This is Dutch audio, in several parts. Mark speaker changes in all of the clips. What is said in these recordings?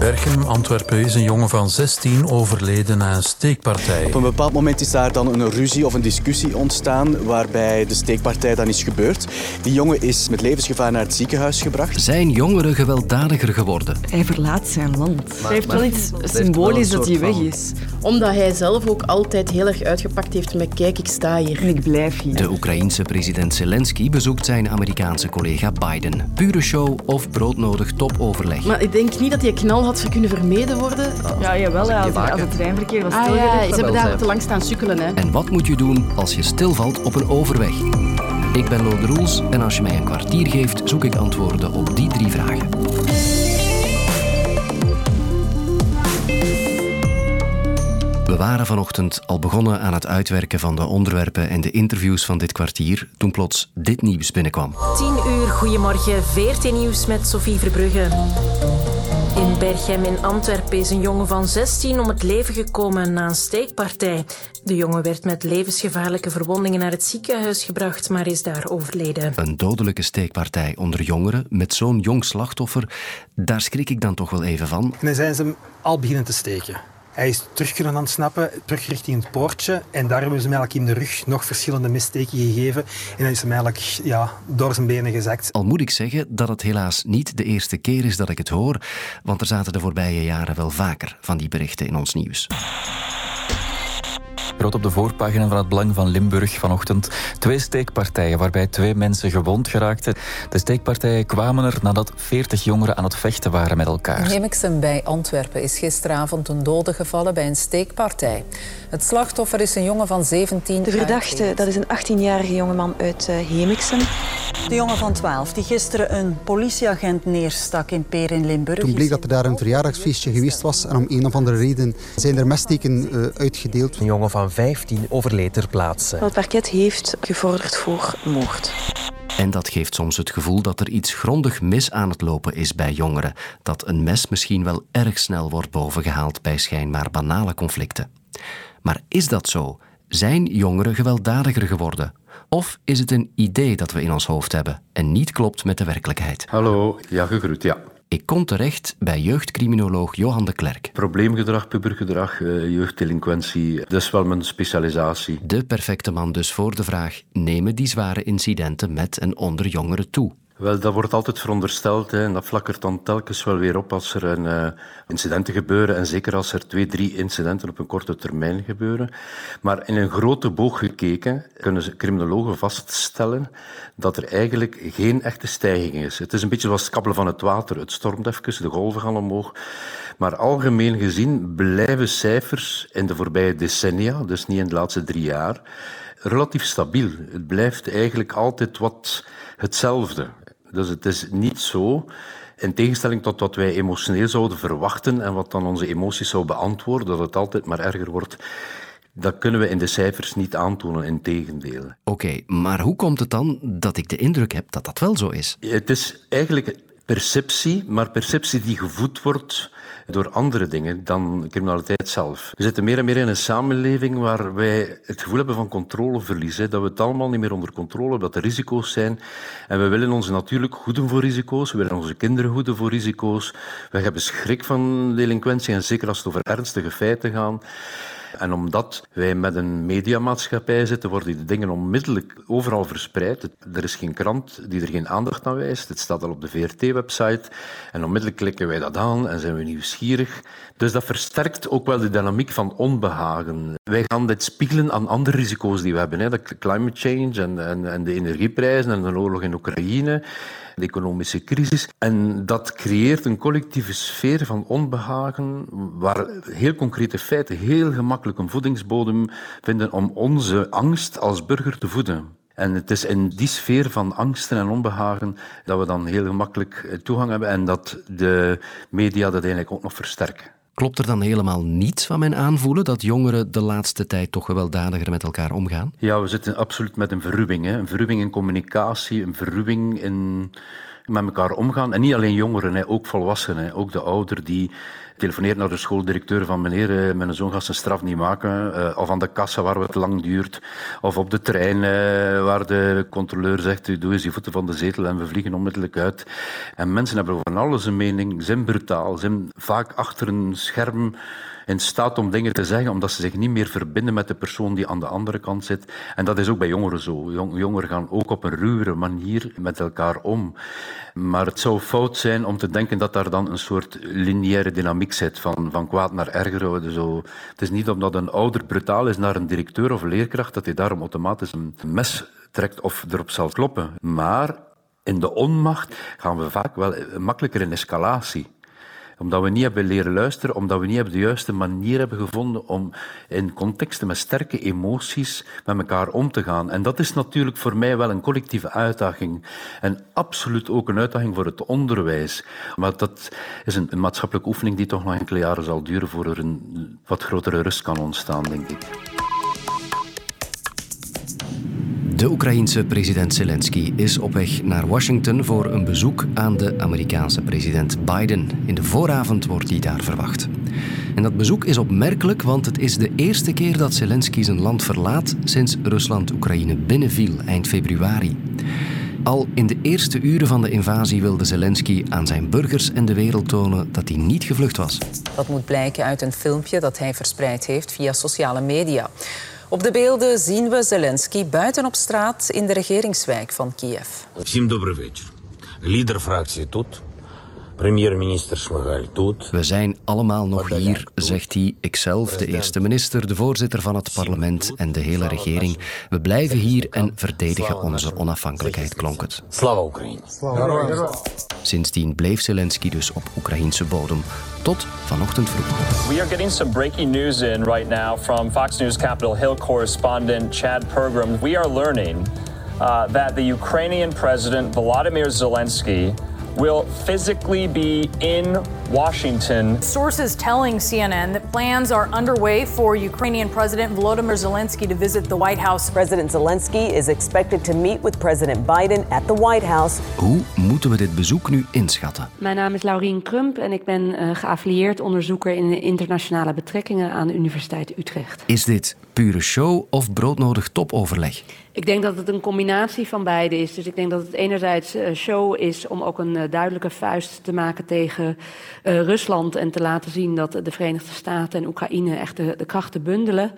Speaker 1: Berchem, Antwerpen, is een jongen van 16 overleden na een steekpartij.
Speaker 2: Op een bepaald moment is daar dan een ruzie of een discussie ontstaan waarbij de steekpartij dan is gebeurd. Die jongen is met levensgevaar naar het ziekenhuis gebracht.
Speaker 3: Zijn jongeren gewelddadiger geworden?
Speaker 4: Hij verlaat zijn land. hij heeft wel iets symbolisch dat hij weg is.
Speaker 5: Omdat hij zelf ook altijd heel erg uitgepakt heeft met kijk, ik sta hier.
Speaker 4: En ik blijf hier.
Speaker 3: De Oekraïense president Zelensky bezoekt zijn Amerikaanse collega Biden. Pure show of broodnodig topoverleg.
Speaker 5: Maar ik denk niet dat die knal had kunnen vermeden worden.
Speaker 4: Ja, jawel, ja, als, als het treinverkeer was
Speaker 5: Ah
Speaker 4: stilgelegd.
Speaker 5: ja, ze hebben daar te lang staan sukkelen. Hè.
Speaker 3: En wat moet je doen als je stilvalt op een overweg? Ik ben Lode Roels en als je mij een kwartier geeft, zoek ik antwoorden op die drie vragen. We waren vanochtend al begonnen aan het uitwerken van de onderwerpen en de interviews van dit kwartier toen plots dit nieuws binnenkwam.
Speaker 6: 10 uur, goedemorgen. VRT Nieuws met Sophie Verbrugge. In Berchem in Antwerpen is een jongen van 16 om het leven gekomen na een steekpartij. De jongen werd met levensgevaarlijke verwondingen naar het ziekenhuis gebracht, maar is daar overleden.
Speaker 3: Een dodelijke steekpartij onder jongeren met zo'n jong slachtoffer, daar schrik ik dan toch wel even van.
Speaker 7: En dan zijn ze hem al beginnen te steken. Hij is terug kunnen ontsnappen, terug richting het poortje. En daar hebben ze hem eigenlijk in de rug nog verschillende missteken gegeven. En dan is hem eigenlijk ja, door zijn benen gezakt.
Speaker 3: Al moet ik zeggen dat het helaas niet de eerste keer is dat ik het hoor, want er zaten de voorbije jaren wel vaker van die berichten in ons nieuws.
Speaker 8: Groot op de voorpagina van het Belang van Limburg vanochtend. Twee steekpartijen waarbij twee mensen gewond geraakten. De steekpartijen kwamen er nadat 40 jongeren aan het vechten waren met elkaar.
Speaker 9: In Hemiksen bij Antwerpen is gisteravond een dode gevallen bij een steekpartij. Het slachtoffer is een jongen van 17.
Speaker 10: De verdachte, dat is een 18-jarige jongeman uit uh, Hemiksen.
Speaker 11: De jongen van 12 die gisteren een politieagent neerstak in Peer in Limburg.
Speaker 12: Toen bleek dat er daar een verjaardagsfeestje geweest was en om een of andere reden zijn er messteken uh, uitgedeeld.
Speaker 13: Een jongen van 15 overleed ter plaatse.
Speaker 10: Het parket heeft gevorderd voor moord.
Speaker 3: En dat geeft soms het gevoel dat er iets grondig mis aan het lopen is bij jongeren. Dat een mes misschien wel erg snel wordt bovengehaald bij schijnbaar banale conflicten. Maar is dat zo? Zijn jongeren gewelddadiger geworden? Of is het een idee dat we in ons hoofd hebben en niet klopt met de werkelijkheid?
Speaker 14: Hallo, ja, gegroet, ja.
Speaker 3: Ik kom terecht bij jeugdcriminoloog Johan de Klerk.
Speaker 14: Probleemgedrag, pubergedrag, jeugddelinquentie, dat is wel mijn specialisatie.
Speaker 3: De perfecte man dus voor de vraag: nemen die zware incidenten met en onder jongeren toe?
Speaker 14: Wel, dat wordt altijd verondersteld hè, en dat flakkert dan telkens wel weer op als er een, uh, incidenten gebeuren en zeker als er twee, drie incidenten op een korte termijn gebeuren. Maar in een grote boog gekeken kunnen criminologen vaststellen dat er eigenlijk geen echte stijging is. Het is een beetje zoals het kabbelen van het water. Het stormt even, de golven gaan omhoog. Maar algemeen gezien blijven cijfers in de voorbije decennia, dus niet in de laatste drie jaar, relatief stabiel. Het blijft eigenlijk altijd wat hetzelfde. Dus het is niet zo, in tegenstelling tot wat wij emotioneel zouden verwachten en wat dan onze emoties zou beantwoorden, dat het altijd maar erger wordt. Dat kunnen we in de cijfers niet aantonen, in tegendeel.
Speaker 3: Oké, okay, maar hoe komt het dan dat ik de indruk heb dat dat wel zo is?
Speaker 14: Het is eigenlijk perceptie, maar perceptie die gevoed wordt door andere dingen dan criminaliteit zelf. We zitten meer en meer in een samenleving waar wij het gevoel hebben van controleverlies. Hè, dat we het allemaal niet meer onder controle hebben, dat er risico's zijn. En we willen ons natuurlijk goeden voor risico's. We willen onze kinderen goeden voor risico's. We hebben schrik van delinquentie en zeker als het over ernstige feiten gaat. En omdat wij met een mediamaatschappij zitten, worden die dingen onmiddellijk overal verspreid. Er is geen krant die er geen aandacht aan wijst. Het staat al op de VRT-website. En onmiddellijk klikken wij dat aan en zijn we nieuwsgierig. Dus dat versterkt ook wel de dynamiek van onbehagen. Wij gaan dit spiegelen aan andere risico's die we hebben. Hè. De climate change en, en, en de energieprijzen en de oorlog in Oekraïne de economische crisis. En dat creëert een collectieve sfeer van onbehagen, waar heel concrete feiten heel gemakkelijk een voedingsbodem vinden om onze angst als burger te voeden. En het is in die sfeer van angsten en onbehagen dat we dan heel gemakkelijk toegang hebben en dat de media dat eigenlijk ook nog versterken.
Speaker 3: Klopt er dan helemaal niets van mijn aanvoelen dat jongeren de laatste tijd toch gewelddadiger met elkaar omgaan?
Speaker 14: Ja, we zitten absoluut met een verruwing. Hè. Een verruwing in communicatie, een verruwing in met elkaar omgaan. En niet alleen jongeren, ook volwassenen, ook de ouder die telefoneert naar de schooldirecteur van meneer, uh, mijn zoon gaat zijn straf niet maken. Uh, of aan de kassa waar het lang duurt. Of op de trein uh, waar de controleur zegt, doe eens je voeten van de zetel en we vliegen onmiddellijk uit. En mensen hebben van alles een mening, zijn brutaal, zijn vaak achter een scherm in staat om dingen te zeggen, omdat ze zich niet meer verbinden met de persoon die aan de andere kant zit. En dat is ook bij jongeren zo. Jongeren gaan ook op een ruwere manier met elkaar om. Maar het zou fout zijn om te denken dat daar dan een soort lineaire dynamiek zit, van, van kwaad naar erger. Zo. Het is niet omdat een ouder brutaal is naar een directeur of leerkracht, dat hij daarom automatisch een mes trekt of erop zal kloppen. Maar in de onmacht gaan we vaak wel makkelijker in escalatie omdat we niet hebben leren luisteren, omdat we niet de juiste manier hebben gevonden om in contexten met sterke emoties met elkaar om te gaan. En dat is natuurlijk voor mij wel een collectieve uitdaging. En absoluut ook een uitdaging voor het onderwijs. Maar dat is een, een maatschappelijke oefening die toch nog enkele jaren zal duren voor er een wat grotere rust kan ontstaan, denk ik.
Speaker 3: De Oekraïense president Zelensky is op weg naar Washington voor een bezoek aan de Amerikaanse president Biden. In de vooravond wordt hij daar verwacht. En dat bezoek is opmerkelijk, want het is de eerste keer dat Zelensky zijn land verlaat sinds Rusland Oekraïne binnenviel eind februari. Al in de eerste uren van de invasie wilde Zelensky aan zijn burgers en de wereld tonen dat hij niet gevlucht was.
Speaker 9: Dat moet blijken uit een filmpje dat hij verspreid heeft via sociale media. Op de beelden zien we Zelensky buiten op straat in de regeringswijk van Kiev.
Speaker 15: Всім добрий вечір. Лідер фракції тут. Premier-minister Шмигаль тут.
Speaker 3: We zijn allemaal nog hier, zegt hij. Ikzelf, de eerste minister, de voorzitter van het parlement en de hele regering. We blijven hier en verdedigen onze onafhankelijkheid, klonk het.
Speaker 15: Slava Oekraïne.
Speaker 3: Sindsdien bleef Zelensky dus op Oekraïnse bodem. Tot vanochtend vroeg.
Speaker 16: We are getting some breaking news in right now from Fox News Capitol Hill correspondent Chad Pergram. We are learning uh, that the Ukrainian president Volodymyr Zelensky will physically be in Washington.
Speaker 17: Sources telling CNN that plans are underway for Ukrainian President Volodymyr Zelensky to visit the White House.
Speaker 18: President Zelensky is expected to meet with President Biden at the White House.
Speaker 3: Hoe moeten we dit bezoek nu inschatten?
Speaker 19: Mijn naam is Laurien Krump en ik ben uh, geaffilieerd onderzoeker in internationale betrekkingen aan de Universiteit Utrecht.
Speaker 3: Is dit pure show of broodnodig topoverleg?
Speaker 19: Ik denk dat het een combinatie van beide is. Dus ik denk dat het enerzijds uh, show is om ook een uh, duidelijke vuist te maken tegen uh, Rusland en te laten zien dat de Verenigde Staten en Oekraïne echt de, krachten bundelen.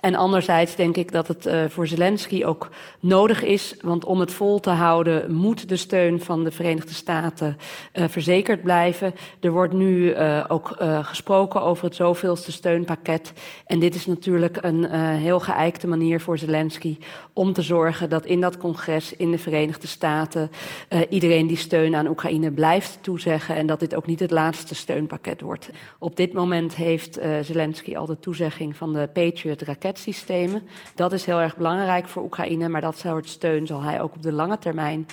Speaker 19: En anderzijds denk ik dat het voor Zelensky ook nodig is, want om het vol te houden moet de steun van de Verenigde Staten verzekerd blijven. Er wordt nu ook gesproken over het zoveelste steunpakket. En dit is natuurlijk een heel geëikte manier voor Zelensky om te zorgen dat in dat congres in de Verenigde Staten uh, iedereen die steun aan Oekraïne blijft toezeggen en dat dit ook niet het laatste steunpakket wordt. Op dit moment heeft uh, Zelensky al de toezegging van de Patriot raketsystemen. Dat is heel erg belangrijk voor Oekraïne, maar dat soort steun zal hij ook op de lange termijn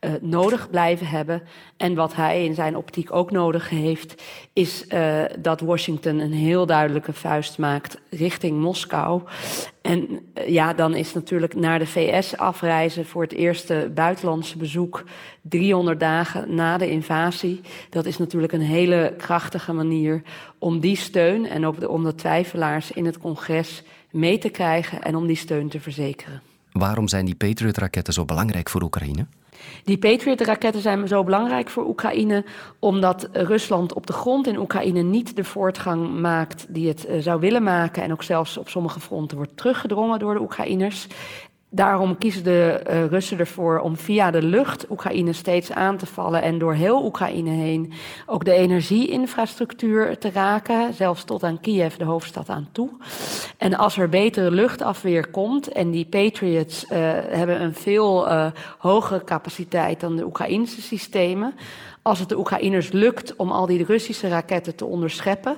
Speaker 19: uh, nodig blijven hebben. En wat hij in zijn optiek ook nodig heeft, is uh, dat Washington een heel duidelijke vuist maakt richting Moskou. En uh, ja, dan is natuurlijk naar de VS afreizen voor het eerste buitenlandse bezoek 300 dagen na de invasie. Dat is natuurlijk een hele krachtige manier om die steun en ook om de twijfelaars in het congres mee te krijgen en om die steun te verzekeren.
Speaker 3: Waarom zijn die Patriot-raketten zo belangrijk voor Oekraïne?
Speaker 19: Die Patriot-raketten zijn zo belangrijk voor Oekraïne omdat Rusland op de grond in Oekraïne niet de voortgang maakt die het uh, zou willen maken en ook zelfs op sommige fronten wordt teruggedrongen door de Oekraïners. Daarom kiezen de uh, Russen ervoor om via de lucht Oekraïne steeds aan te vallen en door heel Oekraïne heen ook de energieinfrastructuur te raken, zelfs tot aan Kiev, de hoofdstad, aan toe. En als er betere luchtafweer komt en die Patriots uh, hebben een veel uh, hogere capaciteit dan de Oekraïnse systemen, als het de Oekraïners lukt om al die Russische raketten te onderscheppen,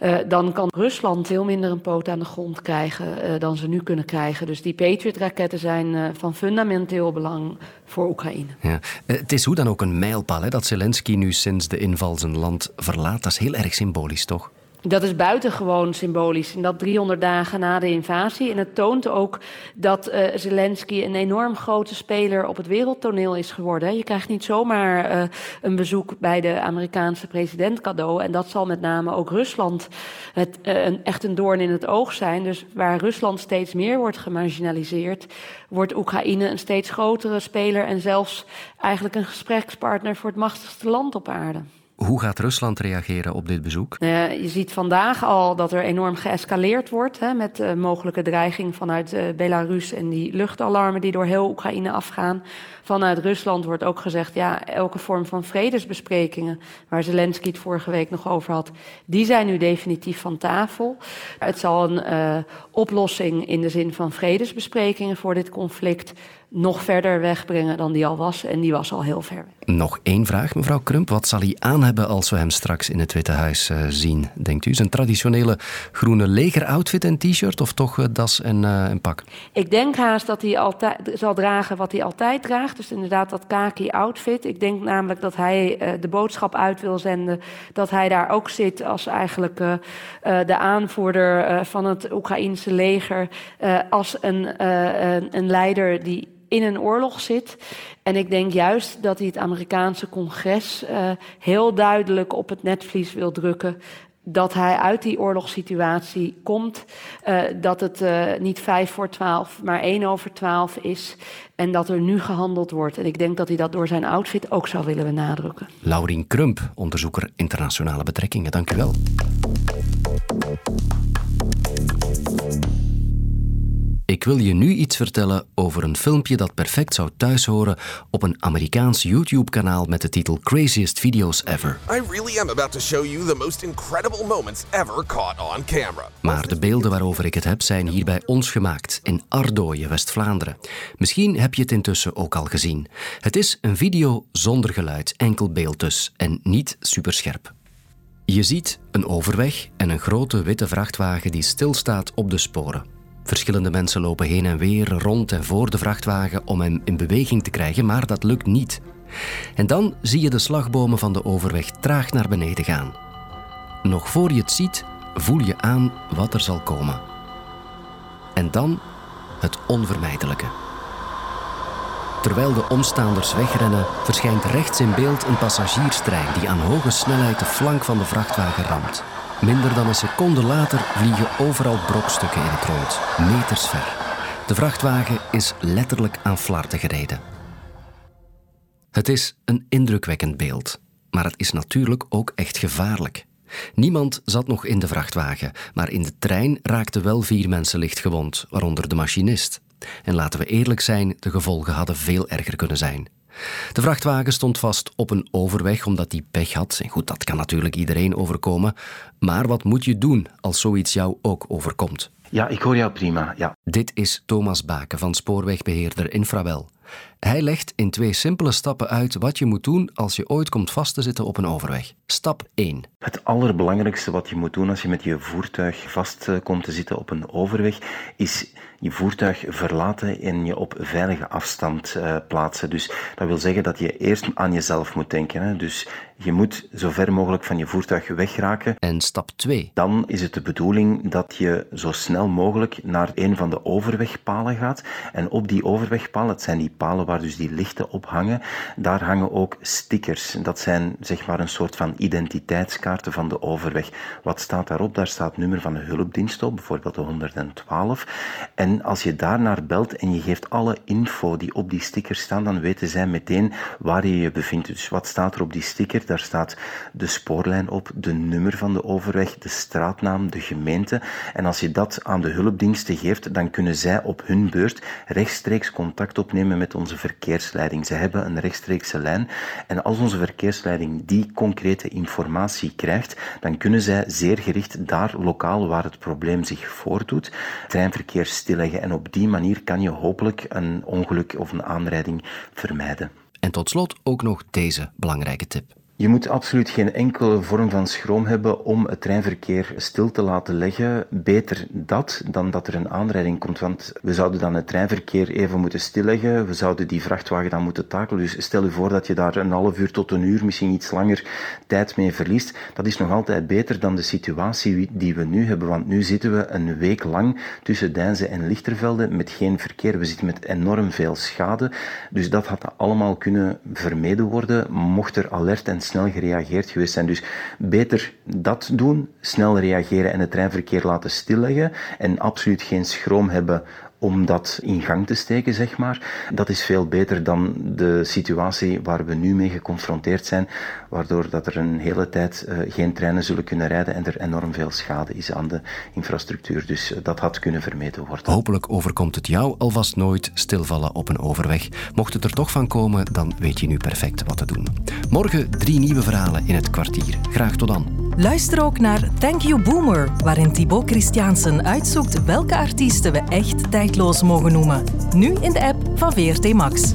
Speaker 19: uh, dan kan Rusland veel minder een poot aan de grond krijgen uh, dan ze nu kunnen krijgen. Dus die Patriot-raketten zijn uh, van fundamenteel belang voor Oekraïne.
Speaker 3: Ja. het is hoe dan ook een mijlpaal hè, dat Zelensky nu sinds de inval zijn land verlaat. Dat is heel erg symbolisch, toch?
Speaker 19: Dat is buitengewoon symbolisch. En dat 300 dagen na de invasie. En het toont ook dat uh, Zelensky een enorm grote speler op het wereldtoneel is geworden. Je krijgt niet zomaar uh, een bezoek bij de Amerikaanse president cadeau. En dat zal met name ook Rusland het, uh, een, echt een doorn in het oog zijn. Dus waar Rusland steeds meer wordt gemarginaliseerd, wordt Oekraïne een steeds grotere speler. En zelfs eigenlijk een gesprekspartner voor het machtigste land op aarde.
Speaker 3: Hoe gaat Rusland reageren op dit bezoek?
Speaker 19: Uh, je ziet vandaag al dat er enorm geëscaleerd wordt hè, met uh, mogelijke dreiging vanuit uh, Belarus en die luchtalarmen die door heel Oekraïne afgaan. Vanuit Rusland wordt ook gezegd, ja, elke vorm van vredesbesprekingen, waar Zelensky het vorige week nog over had, die zijn nu definitief van tafel. Het zal een oplossing in de zin van vredesbesprekingen voor dit conflict nog verder wegbrengen dan die al was. En die was al heel ver.
Speaker 3: Nog één vraag, mevrouw Krump. Wat zal hij aan hebben als we hem straks in het Witte Huis uh, zien, denkt u? Zijn traditionele groene legeroutfit en t-shirt of toch uh, das en uh, een pak?
Speaker 19: Ik denk haast dat hij altijd zal dragen wat hij altijd draagt. Dus inderdaad dat kaki outfit. Ik denk namelijk dat hij de boodschap uit wil zenden dat hij daar ook zit als eigenlijk de aanvoerder van het Oekraïense leger. als een, een leider die in een oorlog zit. En ik denk juist dat hij het Amerikaanse congres heel duidelijk op het netvlies wil drukken. Dat hij uit die oorlogssituatie komt. Uh, dat het uh, niet vijf voor twaalf, maar één over twaalf is. En dat er nu gehandeld wordt. En ik denk dat hij dat door zijn outfit ook zou willen benadrukken.
Speaker 3: Laurien Krump, onderzoeker internationale betrekkingen. Dank u wel. Ik wil je nu iets vertellen over een filmpje dat perfect zou thuishoren op een Amerikaans YouTube-kanaal met de titel Craziest Videos Ever.
Speaker 20: I really am about to show you the most incredible moments ever caught on camera.
Speaker 3: Maar de beelden waarover ik het heb zijn hier bij ons gemaakt, in Ardooien, West-Vlaanderen. Misschien heb je het intussen ook al gezien. Het is een video zonder geluid, enkel beeld dus, en niet superscherp. Je ziet een overweg en een grote witte vrachtwagen die stilstaat op de sporen. Verschillende mensen lopen heen en weer rond en voor de vrachtwagen om hem in beweging te krijgen, maar dat lukt niet. En dan zie je de slagbomen van de overweg traag naar beneden gaan. Nog voor je het ziet, voel je aan wat er zal komen. En dan het onvermijdelijke. Terwijl de omstaanders wegrennen, verschijnt rechts in beeld een passagierstrein die aan hoge snelheid de flank van de vrachtwagen ramt. Minder dan een seconde later vliegen overal brokstukken in het rond, meters ver. De vrachtwagen is letterlijk aan flarden gereden. Het is een indrukwekkend beeld, maar het is natuurlijk ook echt gevaarlijk. Niemand zat nog in de vrachtwagen, maar in de trein raakten wel vier mensen licht gewond, waaronder de machinist. En laten we eerlijk zijn, de gevolgen hadden veel erger kunnen zijn. De vrachtwagen stond vast op een overweg omdat die pech had. En goed, dat kan natuurlijk iedereen overkomen. Maar wat moet je doen als zoiets jou ook overkomt?
Speaker 21: Ja, ik hoor jou prima, ja.
Speaker 3: Dit is Thomas Baken van spoorwegbeheerder Infrawel. Hij legt in twee simpele stappen uit wat je moet doen als je ooit komt vast te zitten op een overweg. Stap 1.
Speaker 21: Het allerbelangrijkste wat je moet doen als je met je voertuig vast komt te zitten op een overweg, is je voertuig verlaten en je op veilige afstand uh, plaatsen. Dus dat wil zeggen dat je eerst aan jezelf moet denken. Hè. Dus je moet zo ver mogelijk van je voertuig wegraken.
Speaker 3: En stap 2.
Speaker 21: Dan is het de bedoeling dat je zo snel mogelijk naar een van de overwegpalen gaat. En op die overwegpalen, het zijn die palen waar dus die lichten op hangen, daar hangen ook stickers. Dat zijn zeg maar een soort van identiteitskaarten van de overweg. Wat staat daarop? Daar staat nummer van de hulpdienst op, bijvoorbeeld de 112. En als je daarnaar belt en je geeft alle info die op die sticker staan, dan weten zij meteen waar je je bevindt. Dus wat staat er op die sticker? Daar staat de spoorlijn op, de nummer van de overweg, de straatnaam, de gemeente. En als je dat aan de hulpdiensten geeft, dan kunnen zij op hun beurt rechtstreeks contact opnemen met onze verkeersleiding. Ze hebben een rechtstreekse lijn. En als onze verkeersleiding die concrete informatie krijgt, dan kunnen zij zeer gericht daar lokaal waar het probleem zich voordoet, treinverkeer stilleggen. En op die manier kan je hopelijk een ongeluk of een aanrijding vermijden.
Speaker 3: En tot slot ook nog deze belangrijke tip.
Speaker 21: Je moet absoluut geen enkele vorm van schroom hebben om het treinverkeer stil te laten leggen. Beter dat dan dat er een aanrijding komt. Want we zouden dan het treinverkeer even moeten stilleggen. We zouden die vrachtwagen dan moeten takelen. Dus stel je voor dat je daar een half uur tot een uur, misschien iets langer tijd mee verliest. Dat is nog altijd beter dan de situatie die we nu hebben. Want nu zitten we een week lang tussen Deinze en Lichtervelde met geen verkeer. We zitten met enorm veel schade. Dus dat had allemaal kunnen vermeden worden mocht er alert en snel gereageerd geweest zijn. Dus beter dat doen, snel reageren en het treinverkeer laten stilleggen en absoluut geen schroom hebben om dat in gang te steken, zeg maar. Dat is veel beter dan de situatie waar we nu mee geconfronteerd zijn, waardoor dat er een hele tijd uh, geen treinen zullen kunnen rijden en er enorm veel schade is aan de infrastructuur. Dus uh, dat had kunnen vermeden worden.
Speaker 3: Hopelijk overkomt het jou alvast nooit stilvallen op een overweg. Mocht het er toch van komen, dan weet je nu perfect wat te doen. Morgen drie nieuwe verhalen in het kwartier. Graag tot dan.
Speaker 22: Luister ook naar Thank You Boomer, waarin Thibaut Christiansen uitzoekt welke artiesten we echt tijdloos mogen noemen. Nu in de app van VRT Max.